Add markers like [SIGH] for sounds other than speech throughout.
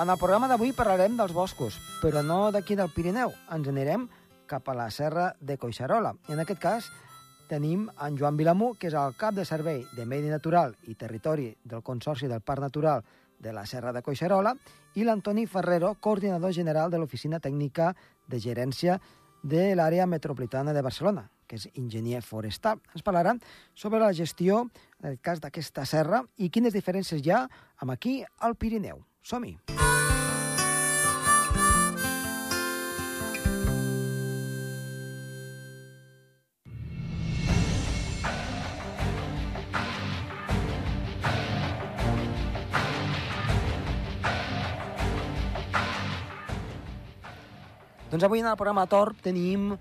En el programa d'avui parlarem dels boscos, però no d'aquí del Pirineu. Ens anirem cap a la serra de Coixarola. En aquest cas, tenim en Joan Vilamú, que és el cap de servei de Medi Natural i Territori del Consorci del Parc Natural de la Serra de Coixarola, i l'Antoni Ferrero, coordinador general de l'Oficina Tècnica de Gerència de l'àrea metropolitana de Barcelona, que és enginyer forestal. Ens parlaran sobre la gestió, en el cas d'aquesta serra, i quines diferències hi ha amb aquí al Pirineu. Som-hi! Doncs avui en el programa Torp tenim uh,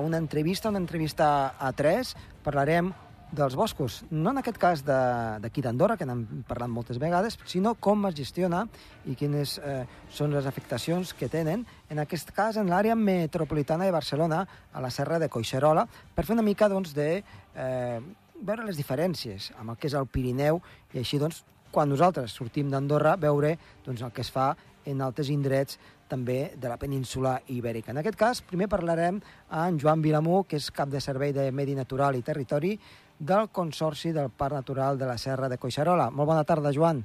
una entrevista, una entrevista a tres. Parlarem dels boscos, no en aquest cas d'aquí d'Andorra, que n'hem parlat moltes vegades, sinó com es gestiona i quines eh, són les afectacions que tenen, en aquest cas en l'àrea metropolitana de Barcelona, a la serra de Coixerola, per fer una mica doncs, de eh, veure les diferències amb el que és el Pirineu i així doncs, quan nosaltres sortim d'Andorra, veure doncs, el que es fa en altres indrets també de la península ibèrica. En aquest cas, primer parlarem amb Joan Vilamú, que és cap de servei de Medi Natural i Territori del Consorci del Parc Natural de la Serra de Coixarola. Molt bona tarda, Joan.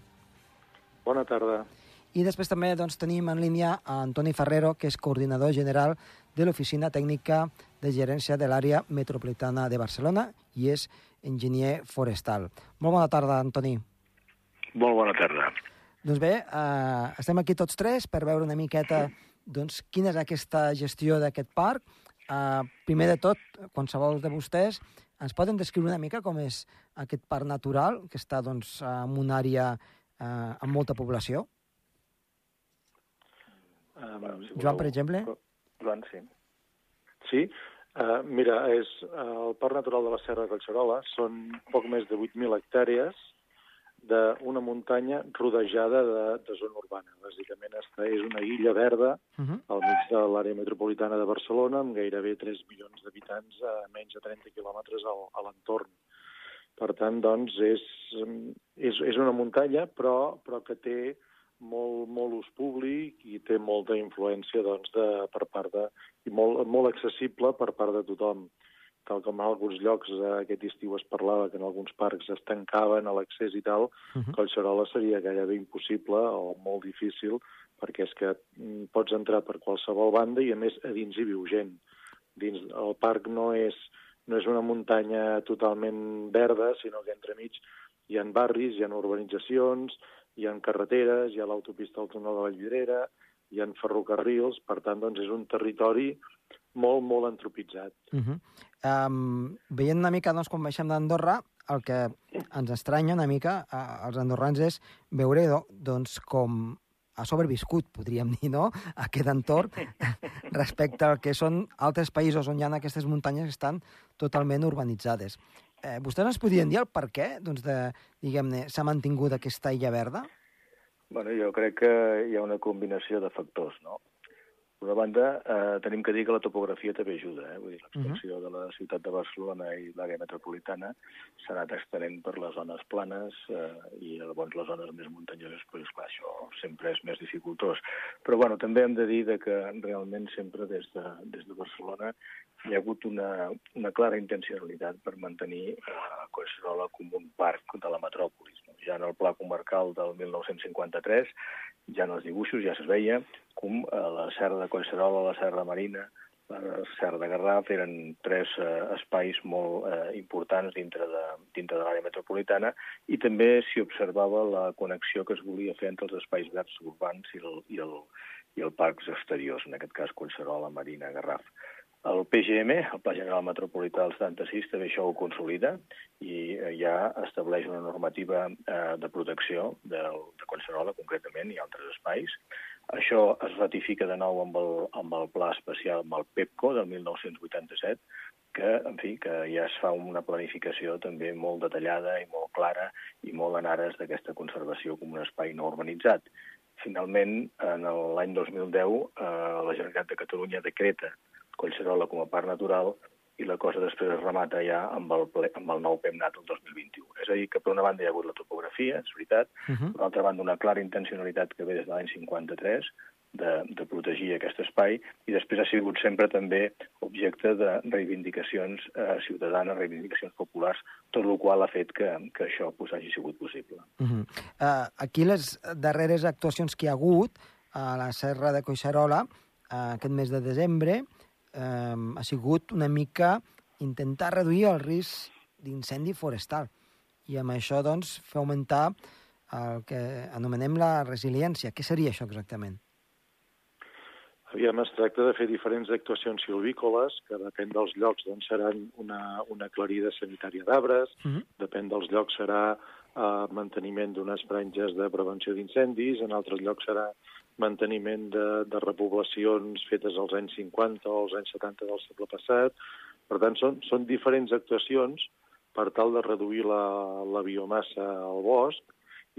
Bona tarda. I després també doncs, tenim en línia a Antoni Ferrero, que és coordinador general de l'Oficina Tècnica de Gerència de l'Àrea Metropolitana de Barcelona i és enginyer forestal. Molt bona tarda, Antoni. Molt bona tarda. Doncs bé, eh, estem aquí tots tres per veure una miqueta doncs, quina és aquesta gestió d'aquest parc. Eh, primer de tot, qualsevol de vostès ens poden descriure una mica com és aquest parc natural, que està doncs, en una àrea eh, amb molta població? Uh, bueno, si Joan, per exemple? Joan, sí. Sí, uh, mira, és uh, el Parc Natural de la Serra de Collserola són poc més de 8.000 hectàrees d'una muntanya rodejada de, de zona urbana. Bàsicament esta és una illa verda uh -huh. al mig de l'àrea metropolitana de Barcelona amb gairebé 3 milions d'habitants a menys de 30 quilòmetres al, a l'entorn. Per tant, doncs, és, és, és una muntanya, però, però que té molt, molt ús públic i té molta influència doncs, de, per part de... i molt, molt accessible per part de tothom tal com en alguns llocs eh, aquest estiu es parlava que en alguns parcs es tancaven a l'accés i tal, uh -huh. Collserola seria gairebé impossible o molt difícil perquè és que mm, pots entrar per qualsevol banda i a més a dins hi viu gent. Dins el parc no és, no és una muntanya totalment verda, sinó que entremig hi ha barris, hi ha urbanitzacions, hi ha carreteres, hi ha l'autopista al túnel de Vallvidrera, hi ha ferrocarrils, per tant, doncs és un territori molt, molt antropitzat. Uh -huh. um, veient una mica, doncs, quan baixem d'Andorra, el que ens estranya una mica uh, als andorrans és veure, doncs, com ha sobreviscut, podríem dir, no?, aquest entorn [LAUGHS] respecte al que són altres països on hi ha aquestes muntanyes que estan totalment urbanitzades. Eh, vostès ens podien dir el per què, doncs, de, diguem-ne, s'ha mantingut aquesta illa verda? Bueno, jo crec que hi ha una combinació de factors, no? D'una banda, eh, tenim que dir que la topografia també ajuda. Eh? Vull dir, l'expansió uh -huh. de la ciutat de Barcelona i l'àrea metropolitana s'ha anat extenent per les zones planes eh, i llavors les zones més muntanyoses, pues, clar, això sempre és més dificultós. Però bueno, també hem de dir de que realment sempre des de, des de Barcelona hi ha hagut una, una clara intencionalitat per mantenir eh, Collserola com un parc de la metròpolis. No? Ja en el pla comarcal del 1953 ja en els dibuixos ja es veia com eh, la Serra de Collserola, la Serra Marina, la Serra de Garraf eren tres eh, espais molt eh, importants dintre de, dintre de l'àrea metropolitana i també s'hi observava la connexió que es volia fer entre els espais verds urbans i el, i el, i el parcs exteriors, en aquest cas Collserola, Marina, Garraf. El PGM, el Pla General Metropolità del 76, també això ho consolida i eh, ja estableix una normativa eh, de protecció del, de Collserola, concretament, i altres espais, això es ratifica de nou amb el, amb el pla especial, amb el PEPCO del 1987, que, en fi, que ja es fa una planificació també molt detallada i molt clara i molt en ares d'aquesta conservació com un espai no urbanitzat. Finalment, en l'any 2010, eh, la Generalitat de Catalunya decreta Collserola com a parc natural i la cosa després es remata ja amb el, ple, amb el nou PEMNAT el 2021. És a dir, que per una banda hi ha hagut la topografia, és veritat, uh -huh. per l'altra banda una clara intencionalitat que ve des de l'any 53, de, de protegir aquest espai i després ha sigut sempre també objecte de reivindicacions eh, ciutadanes, reivindicacions populars, tot el qual ha fet que, que això pues, hagi sigut possible. Uh -huh. uh, aquí les darreres actuacions que hi ha hagut a la Serra de Coixarola uh, aquest mes de desembre uh, ha sigut una mica intentar reduir el risc d'incendi forestal i amb això doncs, fer augmentar el que anomenem la resiliència. Què seria això exactament? Aviam, es tracta de fer diferents actuacions silvícoles, que depèn dels llocs doncs seran una, una aclarida sanitària d'arbres, uh -huh. depèn dels llocs serà eh, manteniment d'unes franges de prevenció d'incendis, en altres llocs serà manteniment de, de repoblacions fetes als anys 50 o als anys 70 del segle passat. Per tant, són, són diferents actuacions per tal de reduir la, la biomassa al bosc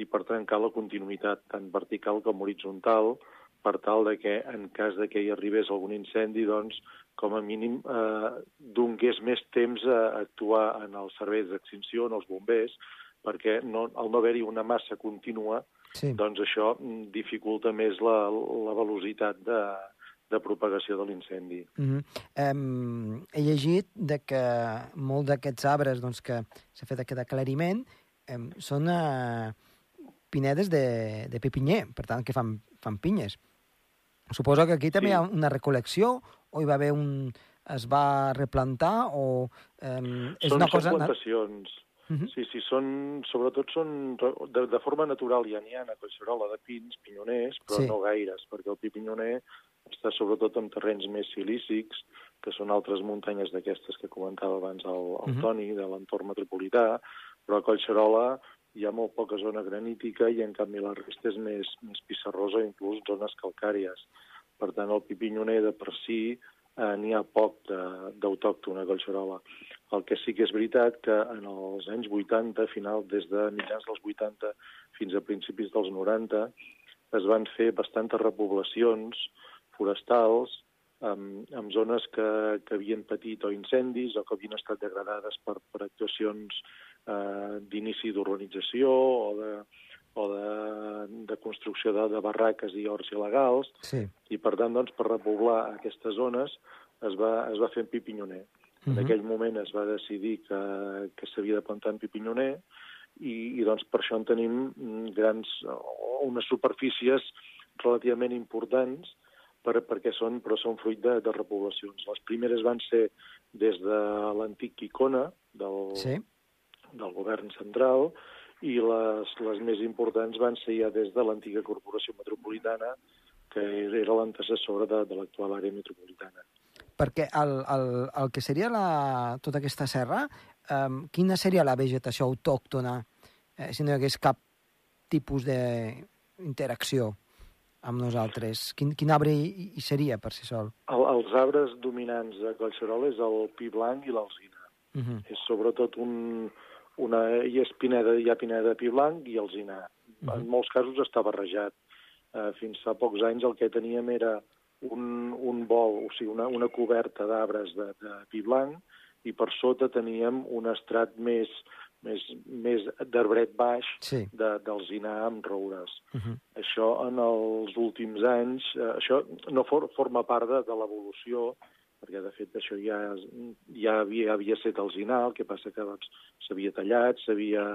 i, per cal la continuïtat tant vertical com horitzontal per tal de que, en cas de que hi arribés algun incendi, doncs, com a mínim, eh, donés més temps a actuar en els serveis d'extinció, en els bombers, perquè no, al no haver-hi una massa contínua, sí. doncs això dificulta més la, la velocitat de, de propagació de l'incendi. Mm -hmm. um, he llegit de que molts d'aquests arbres doncs, que s'ha fet aquest aclariment um, són uh, pinedes de, de pepinyer, per tant, que fan, fan pinyes. Suposo que aquí també sí. hi ha una recol·lecció o hi va haver un... es va replantar o eh, és són, una cosa... Són plantacions. Uh -huh. Sí, sí, són, sobretot són, de, de forma natural ja n'hi ha a Collserola de pins, pinyoners, però sí. no gaires, perquè el pi pinyoner està sobretot en terrenys més silícics, que són altres muntanyes d'aquestes que comentava abans el, el uh -huh. Toni, de l'entorn metropolità, però a Collserola hi ha molt poca zona granítica i en canvi la resta és més, més pissarrosa, inclús zones calcàries. Per tant, el pipinyoner de per si eh, n'hi ha poc d'autòcton a Collserola. El que sí que és veritat que en els anys 80, final des de mitjans dels 80 fins a principis dels 90, es van fer bastantes repoblacions forestals amb, amb zones que, que havien patit o incendis o que havien estat degradades per, per actuacions eh, d'inici d'urbanització o de, o de, de construcció de, de barraques i horts il·legals, sí. i per tant, doncs, per repoblar aquestes zones es va, es va fer en pipinyoner. Uh -huh. En aquell moment es va decidir que, que s'havia de plantar en pipinyoner i, i doncs per això en tenim grans, o unes superfícies relativament importants per, perquè són, però són fruit de, de repoblacions. Les primeres van ser des de l'antic Quicona, del, sí. del govern central, i les, les més importants van ser ja des de l'antiga Corporació Metropolitana, que era l'antecessora de, de l'actual àrea metropolitana. Perquè el, el, el que seria la, tota aquesta serra, um, quina seria la vegetació autòctona eh, si no hi hagués cap tipus d'interacció? amb nosaltres? Quin, quin arbre hi, hi seria per si sol? El, els arbres dominants de Collserola és el pi blanc i l'alzina. Uh mhm. -huh. És sobretot un, una... És pineda, hi ha pineda de pi blanc i alzina. Uh -huh. En mhm. molts casos està barrejat. Uh, fins fa pocs anys el que teníem era un, un vol, o sigui, una, una coberta d'arbres de, de pi blanc i per sota teníem un estrat més, més, més d'arbret baix sí. de, d'alzinar amb roures. Uh -huh. Això en els últims anys, eh, això no for, forma part de, de l'evolució, perquè de fet això ja, ja havia, havia alzinar, el que passa que doncs, s'havia tallat, s'havia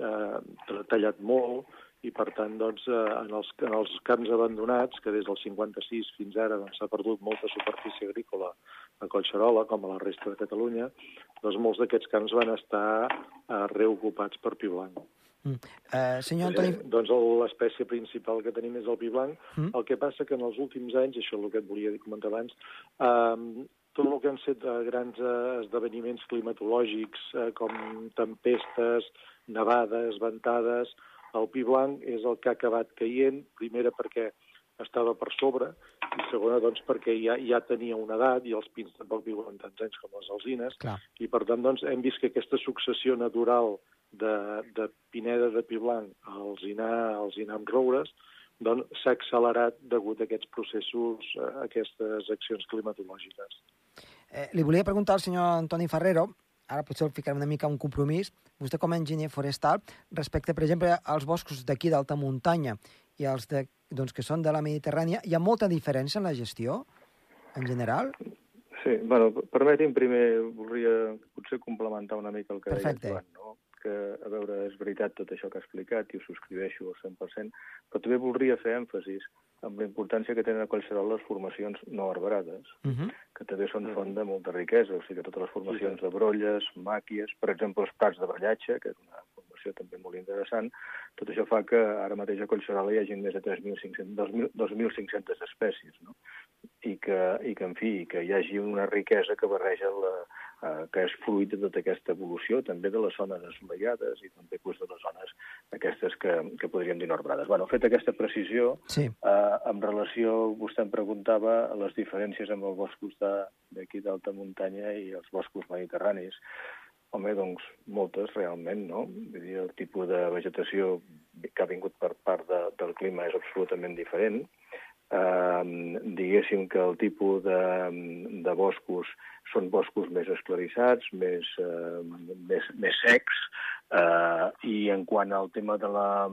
eh, tallat molt, i per tant doncs, eh, en, els, en els camps abandonats, que des del 56 fins ara doncs, s'ha doncs, perdut molta superfície agrícola a Collserola, com a la resta de Catalunya, doncs molts d'aquests camps van estar eh, reocupats per pi blanc. Mm. Uh, senyor Antoni... Eh, doncs l'espècie principal que tenim és el pi blanc. Mm. El que passa que en els últims anys, això és el que et volia comentar abans, eh, tot el que han set de grans esdeveniments climatològics, eh, com tempestes, nevades, ventades, el pi blanc és el que ha acabat caient, primera perquè estava per sobre, i segona doncs, perquè ja, ja tenia una edat i els pins tampoc viuen tants anys com les alzines, Clar. i per tant doncs, hem vist que aquesta successió natural de, de pineda de pi blanc a alzinar, a alzinar amb roures doncs s'ha accelerat degut a aquests processos, a aquestes accions climatològiques. Eh, li volia preguntar al senyor Antoni Ferrero, ara potser el ficarem una mica un compromís, vostè com a enginyer forestal, respecte, per exemple, als boscos d'aquí d'alta muntanya i els de, doncs, que són de la Mediterrània, hi ha molta diferència en la gestió, en general? Sí, bueno, permeti'm primer, voldria potser complementar una mica el que Perfecte. deia Joan, no? Que, a veure, és veritat tot això que ha explicat i ho subscriveixo al 100%, però també voldria fer èmfasis amb la importància que tenen a Collserola les formacions no arbrades, Uh -huh. que també són font de molta riquesa, o sigui que totes les formacions de brolles, màquies, per exemple els prats de brellatge, que és una formació també molt interessant, tot això fa que ara mateix a Collserola hi hagi més de 3.500 2.000 2.500 espècies, no? I que, i que, en fi, que hi hagi una riquesa que barreja la, eh, que és fruit de tota aquesta evolució, també de les zones assolellades i també doncs, de les zones aquestes que, que podríem dir no arbrades. Bueno, fet aquesta precisió, Sí. Eh, en relació, vostè em preguntava les diferències amb els boscos de- d'aquí d'alta muntanya i els boscos mediterranis. Home, doncs, moltes, realment, no? Vull dir, el tipus de vegetació que ha vingut per part de, del clima és absolutament diferent. Eh, diguéssim que el tipus de, de boscos són boscos més esclarissats, més, eh, més, més secs, eh, i en quant al tema de la,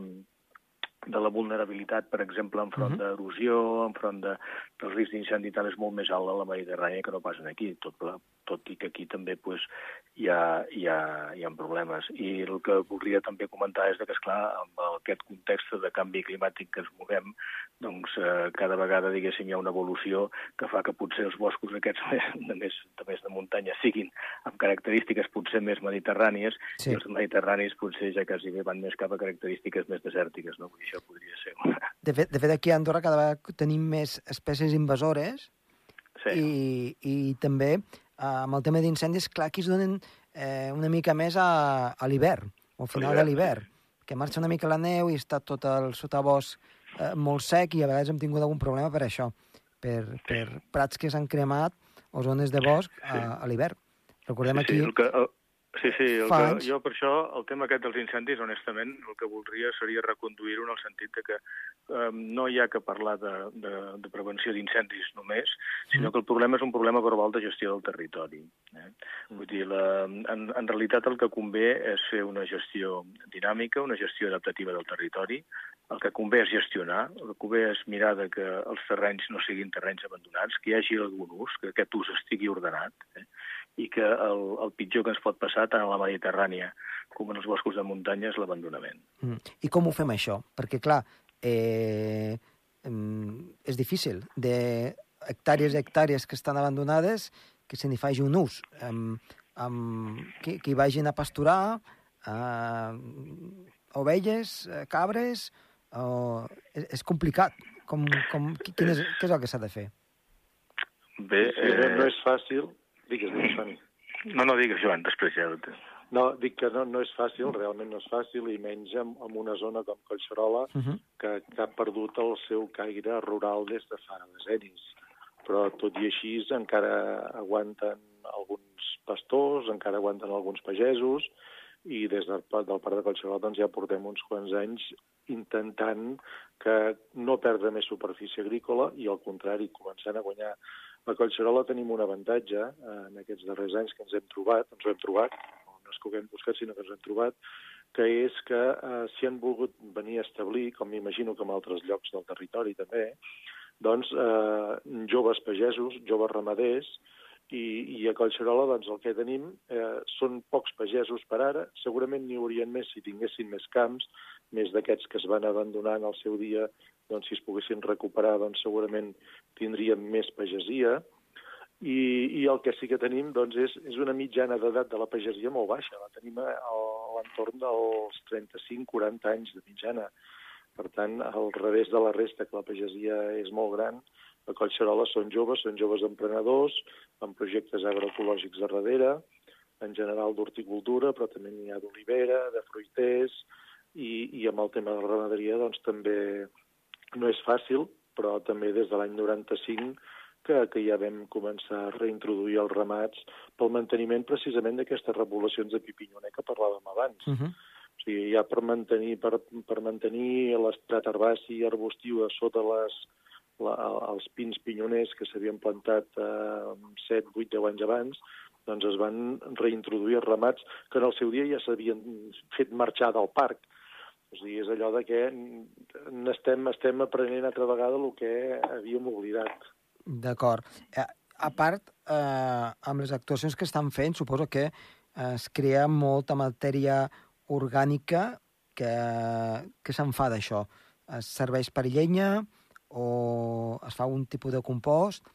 de la vulnerabilitat, per exemple, enfront Mhm. d'erosió, enfront de, del risc d'incendi i tal, és molt més alt a la Mediterrània que no pas aquí, tot, tot i que aquí també pues, hi, ha, hi, ha, hi ha problemes. I el que voldria també comentar és que, esclar, amb aquest context de canvi climàtic que ens movem, doncs eh, cada vegada, diguéssim, hi ha una evolució que fa que potser els boscos aquests [LAUGHS] de més de, més de muntanya siguin amb característiques potser més mediterrànies Sí. i els mediterranis potser ja quasi bé van més cap a característiques més desèrtiques, no? Vull dir, això podria ser una... [LAUGHS] De fet, de fet, aquí a Andorra cada vegada tenim més espècies invasores Sí. i, i també amb el tema d'incendis, clar, aquí es donen eh, una mica més a, a l'hivern, o al final de l'hivern, l'hivern, que marxa una mica la neu i està tot el sotabosc eh, molt sec i a vegades hem tingut algun problema per això, per, per prats que s'han cremat o zones de bosc a, a l'hivern. Recordem sí, sí, aquí... el que, el, sí, sí el fa que, anys. jo per això, el tema aquest dels incendis, honestament, el que voldria seria reconduir-ho en el sentit de que eh, no hi ha que parlar de, de, de prevenció d'incendis només, sinó que el problema és un problema global de gestió del territori. Eh? Vull dir, la, en, en realitat el que convé és fer una gestió dinàmica, una gestió adaptativa del territori, el que convé és gestionar, el que convé és mirar de que els terrenys no siguin terrenys abandonats, que hi hagi algun ús, que aquest ús estigui ordenat, eh? I que el, el pitjor que ens pot passar tant a la Mediterrània com en els boscos de muntanya és l'abandonament. Mm. I com ho fem, això? Perquè, clar, eh, és difícil. De hectàrees i hectàrees que estan abandonades, que se n'hi faci un ús. Em, em, que, que hi vagin a pasturar, eh, ovelles, eh, cabres... O... És, és complicat. Com, com, qui- quin és, què és el que s'ha de fer? Bé, Sí, no, no és fàcil. Digues, digues, Toni. no, no digues, Joan, després ja... No, dic que no, no és fàcil, realment no és fàcil, i menys en, en una zona com Collserola, Uh -huh. que, que ha perdut el seu caire rural des de fa decennis. Però tot i així encara aguanten alguns pastors, encara aguanten alguns pagesos, i des del, del Parc de Collserola doncs, ja portem uns quants anys intentant que no perdre més superfície agrícola i, al contrari, començant a guanyar. A Collserola tenim un avantatge eh, en aquests darrers anys que ens hem trobat, ens ho hem trobat, no és que ho haguem buscat, sinó que ens hem trobat, que és que eh, si han volgut venir a establir, com m'imagino que en altres llocs del territori també, doncs eh, joves pagesos, joves ramaders, i, i a Collserola doncs, el que tenim eh, són pocs pagesos per ara, segurament n'hi haurien més si tinguessin més camps, més d'aquests que es van abandonar en el seu dia, doncs si es poguessin recuperar, doncs segurament tindríem més pagesia, i, i el que sí que tenim doncs, és, és una mitjana d'edat de la pagesia molt baixa, la tenim a, l'entorn dels 35-40 anys de mitjana. Per tant, al revés de la resta, que la pagesia és molt gran, a Collserola són joves, són joves emprenedors, amb projectes agroecològics a darrere, en general d'horticultura, però també n'hi ha d'olivera, de fruiters, i, i amb el tema de la ramaderia doncs, també no és fàcil, però també des de l'any 95 que, que ja vam començar a reintroduir els ramats pel manteniment precisament d'aquestes repoblacions de pipinyoner que parlàvem abans. Uh -huh. O sigui, ja per mantenir, per, per mantenir l'estrat herbaci i arbustiu a sota les, la, els pins pinyoners que s'havien plantat eh, 7, 8, 10 anys abans, doncs es van reintroduir els ramats que en el seu dia ja s'havien fet marxar del parc. O sigui, és allò de que estem, estem aprenent altra vegada el que havíem oblidat. D'acord. Eh, a part, eh, amb les actuacions que estan fent, suposo que es crea molta matèria orgànica que, que se'n fa d'això. Serveix per llenya o es fa un tipus de compost?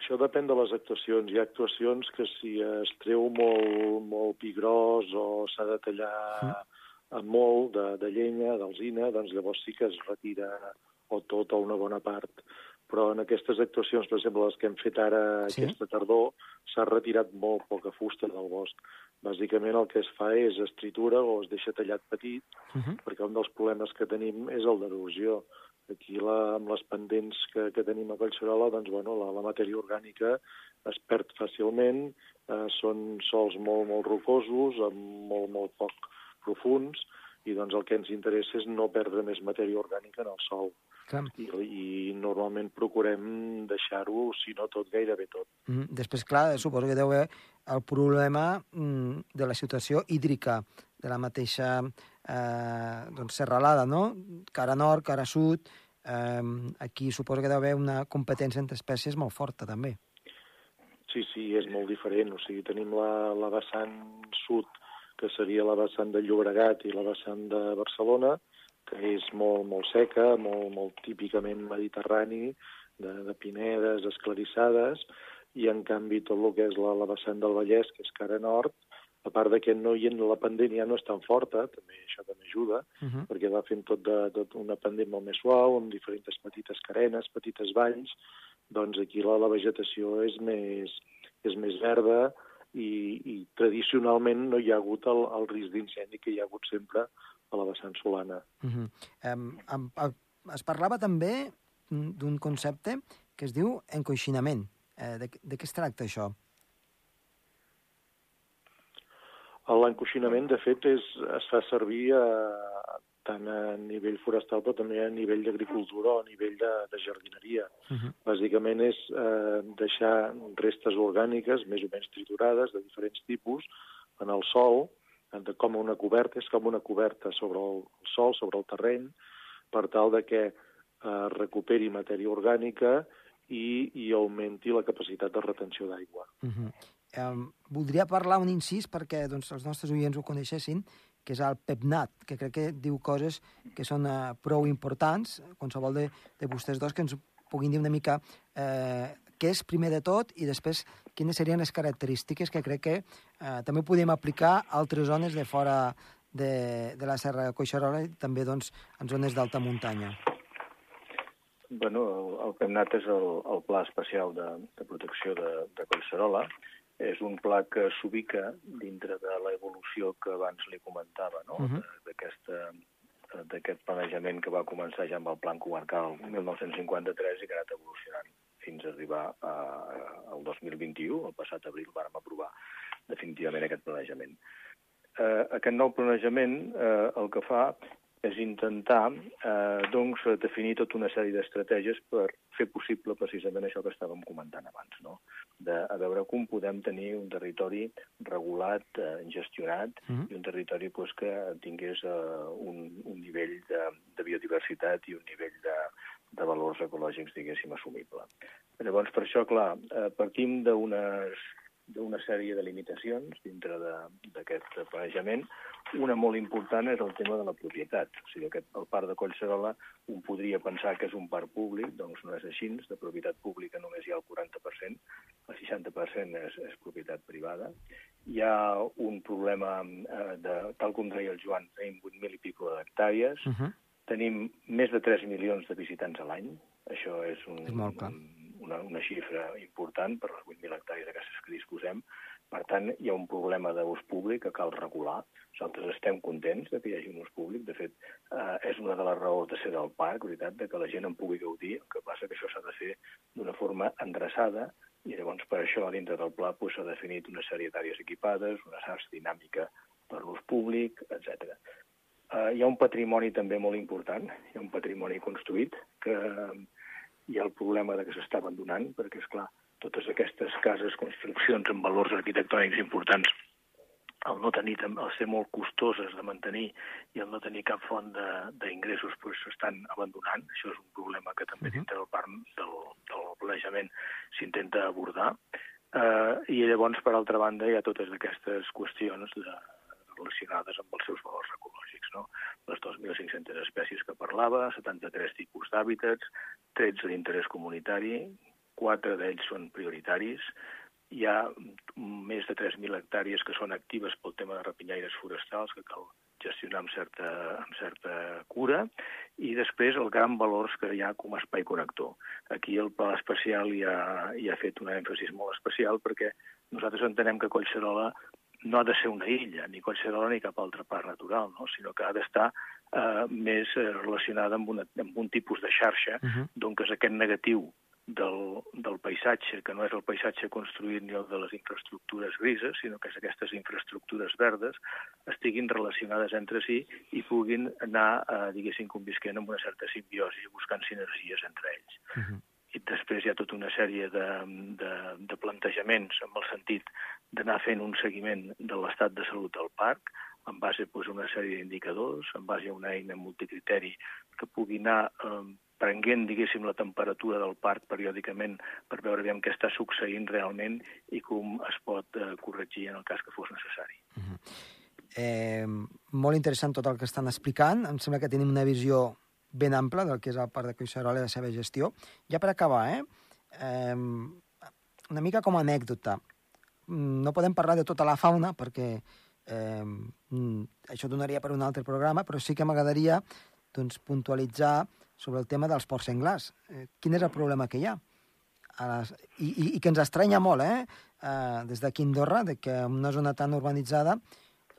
Això depèn de les actuacions. Hi ha actuacions que si es treu molt, molt pi gros o s'ha de tallar mm. molt de, de llenya, d'alzina, doncs llavors sí que es retira o tot o una bona part. Però en aquestes actuacions, per exemple, les que hem fet ara sí? aquesta tardor, s'ha retirat molt poca fusta del bosc. Bàsicament el que es fa és es tritura o es deixa tallat petit, uh -huh. perquè un dels problemes que tenim és el d'erosió. Aquí, la, amb les pendents que, que tenim a Collserola, doncs, bueno, la, la matèria orgànica es perd fàcilment, eh, són sols molt, molt rocosos, amb molt, molt poc profuns, i doncs el que ens interessa és no perdre més matèria orgànica en el sòl. I, I normalment procurem deixar-ho, si no tot, gairebé tot. Mm, després, clar, suposo que deu haver el problema mm, de la situació hídrica, de la mateixa eh, doncs, serralada, no? Cara nord, cara sud, eh, aquí suposo que deu haver una competència entre espècies molt forta, també. Sí, sí, és molt diferent. O sigui, tenim la, la vessant sud, que seria la vessant de Llobregat i la vessant de Barcelona, que és molt, molt seca, molt, molt típicament mediterrani, de, de pinedes esclarissades, i en canvi tot el que és la, la vessant del Vallès, que és cara nord, a part de que no hi la ja no és tan forta, també això també ajuda, uh -huh. perquè va fent tot, de, tot una pendent molt més suau, amb diferents petites carenes, petites valls, doncs aquí la, la vegetació és més, és més verda i, i tradicionalment no hi ha hagut el, el risc d'incendi que hi ha hagut sempre a la vessant solana. Uh -huh. um, um, es parlava també d'un concepte que es diu encoixinament. Eh, de, de què es tracta això? L'encoixinament, de fet, és, es fa servir a, tant a nivell forestal però també a nivell d'agricultura o a nivell de, de jardineria. Uh -huh. Bàsicament és eh, deixar restes orgàniques més o menys triturades de diferents tipus en el sol, de, com una coberta, és com una coberta sobre el, el sol, sobre el terreny, per tal de que eh, recuperi matèria orgànica i, i augmenti la capacitat de retenció d'aigua. Uh -huh. Um, voldria parlar un incís perquè doncs, els nostres oients ho coneixessin, que és el PEPNAT, que crec que diu coses que són uh, prou importants, qualsevol de, de vostès dos que ens puguin dir una mica eh, què és primer de tot i després quines serien les característiques que crec que eh, també podem aplicar a altres zones de fora de, de la Serra de Coixarola i també doncs, en zones d'alta muntanya. Bueno, el, el PEMNAT és el, el Pla Especial de, de Protecció de, de Collserola, és un pla que s'ubica dintre de l'evolució que abans li comentava, no? Uh -huh. d'aquest planejament que va començar ja amb el Plan Comarcal el 1953 i que ha anat evolucionant fins a arribar a, al 2021, el passat abril vàrem aprovar definitivament aquest planejament. Eh, aquest nou planejament eh, el que fa és intentar eh, doncs, definir tota una sèrie d'estratègies per fer possible precisament això que estàvem comentant abans, no? de a veure com podem tenir un territori regulat, eh, gestionat, mm -hmm. i un territori pues, que tingués eh, un, un nivell de, de biodiversitat i un nivell de, de valors ecològics, diguéssim, assumible. Llavors, per això, clar, eh, partim d'unes d'una sèrie de limitacions dintre d'aquest planejament. Una molt important és el tema de la propietat. O sigui, aquest, el parc de Collserola un podria pensar que és un parc públic, doncs no és així. De propietat pública només hi ha el 40%, el 60% és, és propietat privada. Hi ha un problema, eh, de, tal com deia el Joan, tenim 8.000 i pico d'hectàrees, uh -huh. tenim més de 3 milions de visitants a l'any, això és un, és molt clar. un una, una xifra important per les 8.000 hectàrees aquestes que disposem. Per tant, hi ha un problema d'ús públic que cal regular. Nosaltres estem contents de que hi hagi un ús públic. De fet, eh, és una de les raons de ser del parc, veritat, de que la gent en pugui gaudir. El que passa que això s'ha de fer d'una forma endreçada i llavors per això dintre del pla s'ha pues, definit una sèrie d'àrees equipades, una xarxa dinàmica per l'ús públic, etc. Uh, hi ha un patrimoni també molt important, hi ha un patrimoni construït que, hi ha el problema de que s'està abandonant, perquè, és clar, totes aquestes cases, construccions amb valors arquitectònics importants, el no tenir, el ser molt costoses de mantenir i el no tenir cap font d'ingressos doncs s'estan abandonant. Això és un problema que també dintre del parc del, del planejament s'intenta abordar. Eh, I llavors, per altra banda, hi ha totes aquestes qüestions de, relacionades amb els seus valors ecològics. No? Les 2.500 espècies que parlava, 73 tipus d'hàbitats, 13 d'interès comunitari, 4 d'ells són prioritaris, hi ha més de 3.000 hectàrees que són actives pel tema de rapinyaires forestals que cal gestionar amb certa, amb certa cura, i després el gran valors que hi ha com a espai connector. Aquí el Pla Especial hi ha, hi ha fet un èmfasis molt especial perquè nosaltres entenem que Collserola no ha de ser una illa, ni Collserola ni cap altre parc natural, no? sinó que ha d'estar eh, més eh, relacionada amb, una, amb un tipus de xarxa, uh -huh. d'on és aquest negatiu del, del paisatge, que no és el paisatge construït ni el de les infraestructures grises, sinó que és aquestes infraestructures verdes, estiguin relacionades entre si i puguin anar, eh, diguéssim, convisquent amb una certa simbiosi, buscant sinergies entre ells. Uh -huh i després hi ha tota una sèrie de, de, de plantejaments amb el sentit d'anar fent un seguiment de l'estat de salut del parc, en base doncs, a una sèrie d'indicadors, en base a una eina multicriteri que pugui anar eh, prenguent, diguéssim, la temperatura del parc periòdicament per veure aviam què està succeint realment i com es pot eh, corregir en el cas que fos necessari. Uh -huh. eh, molt interessant tot el que estan explicant. Em sembla que tenim una visió ben ample del que és el Parc de Collserola i la seva gestió. Ja per acabar, eh? eh una mica com a anècdota. Mm, no podem parlar de tota la fauna perquè eh, això donaria per un altre programa, però sí que m'agradaria doncs, puntualitzar sobre el tema dels porcs senglars. Eh, quin és el problema que hi ha? les, i, i, I que ens estranya molt, eh? eh des d'aquí Andorra, de que en una zona tan urbanitzada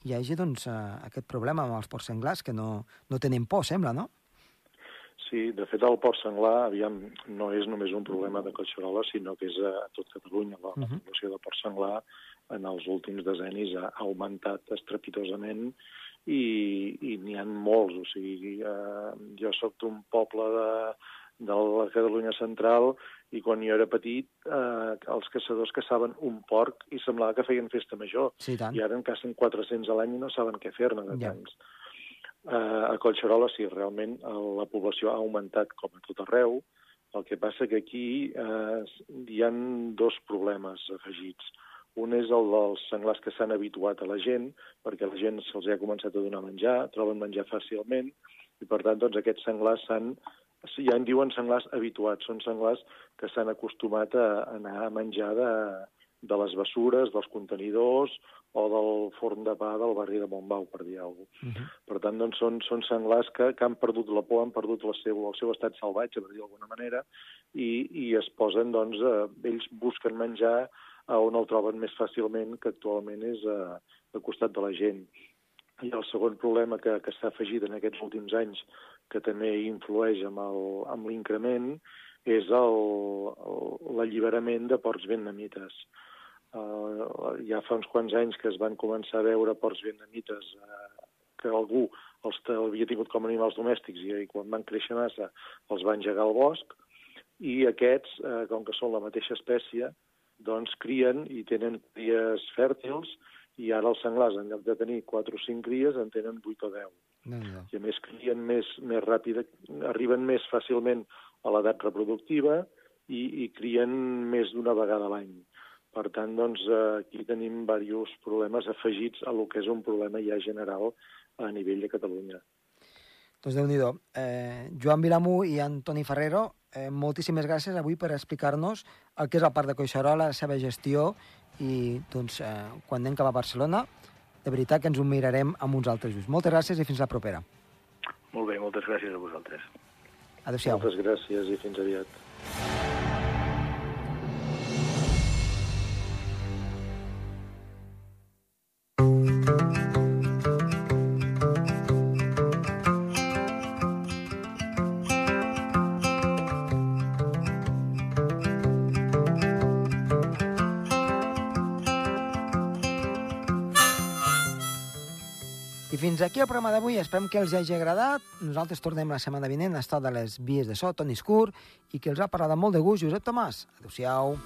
hi hagi doncs, eh, aquest problema amb els porcs senglars, que no, no tenen por, sembla, no? Sí, de fet el port senglar aviam, no és només un problema de Collserola, sinó que és a tot Catalunya. La, uh -huh. població de port senglar en els últims decennis ha augmentat estrepitosament i, i n'hi ha molts. O sigui, eh, jo sóc d'un poble de, de la Catalunya central i quan jo era petit eh, els caçadors caçaven un porc i semblava que feien festa major. Sí, tant. I ara en cacen 400 a l'any i no saben què fer-ne de ja. tants. Eh, a Collserola sí, realment la població ha augmentat com a tot arreu, el que passa que aquí eh, hi han dos problemes afegits. Un és el dels senglars que s'han habituat a la gent, perquè la gent se'ls ha començat a donar menjar, troben menjar fàcilment, i per tant doncs, aquests senglars s'han ja en diuen senglars habituats, són senglars que s'han acostumat a anar a menjar de, de les bessures, dels contenidors o del forn de pa del barri de Montbau, per dir alguna cosa. Uh -huh. Per tant, doncs, són, són senglars que, que han perdut la por, han perdut el seu, el seu estat salvatge, per dir d'alguna manera, i, i es posen, doncs, eh, ells busquen menjar a on el troben més fàcilment, que actualment és a, al costat de la gent. I el segon problema que, que s'ha afegit en aquests últims anys, que també influeix amb l'increment, és l'alliberament de porcs vietnamites. Uh, ja fa uns quants anys que es van començar a veure porcs vietnamites uh, que algú els havia tingut com a animals domèstics i, i quan van créixer massa els van engegar al bosc i aquests, uh, com que són la mateixa espècie, doncs crien i tenen cries fèrtils i ara els senglars, en lloc de tenir 4 o 5 cries, en tenen 8 o 10. No, no. I a més crien més, més ràpid, arriben més fàcilment a l'edat reproductiva i, i crien més d'una vegada a l'any. Per tant, doncs, aquí tenim diversos problemes afegits a lo que és un problema ja general a nivell de Catalunya. Doncs déu nhi eh, Joan Vilamú i Antoni Ferrero, eh, moltíssimes gràcies avui per explicar-nos el que és el Parc de Coixarola, la seva gestió i doncs, eh, quan anem cap a Barcelona, de veritat que ens ho mirarem amb uns altres ulls. Moltes gràcies i fins la propera. Molt bé, moltes gràcies a vosaltres. Adéu-siau. Moltes gràcies i fins aviat. Fins aquí el programa d'avui. Esperem que els hagi agradat. Nosaltres tornem la setmana vinent a estar de les vies de so, Toni Escur, i que els ha parlat amb molt de gust, Josep Tomàs. Adéu-siau.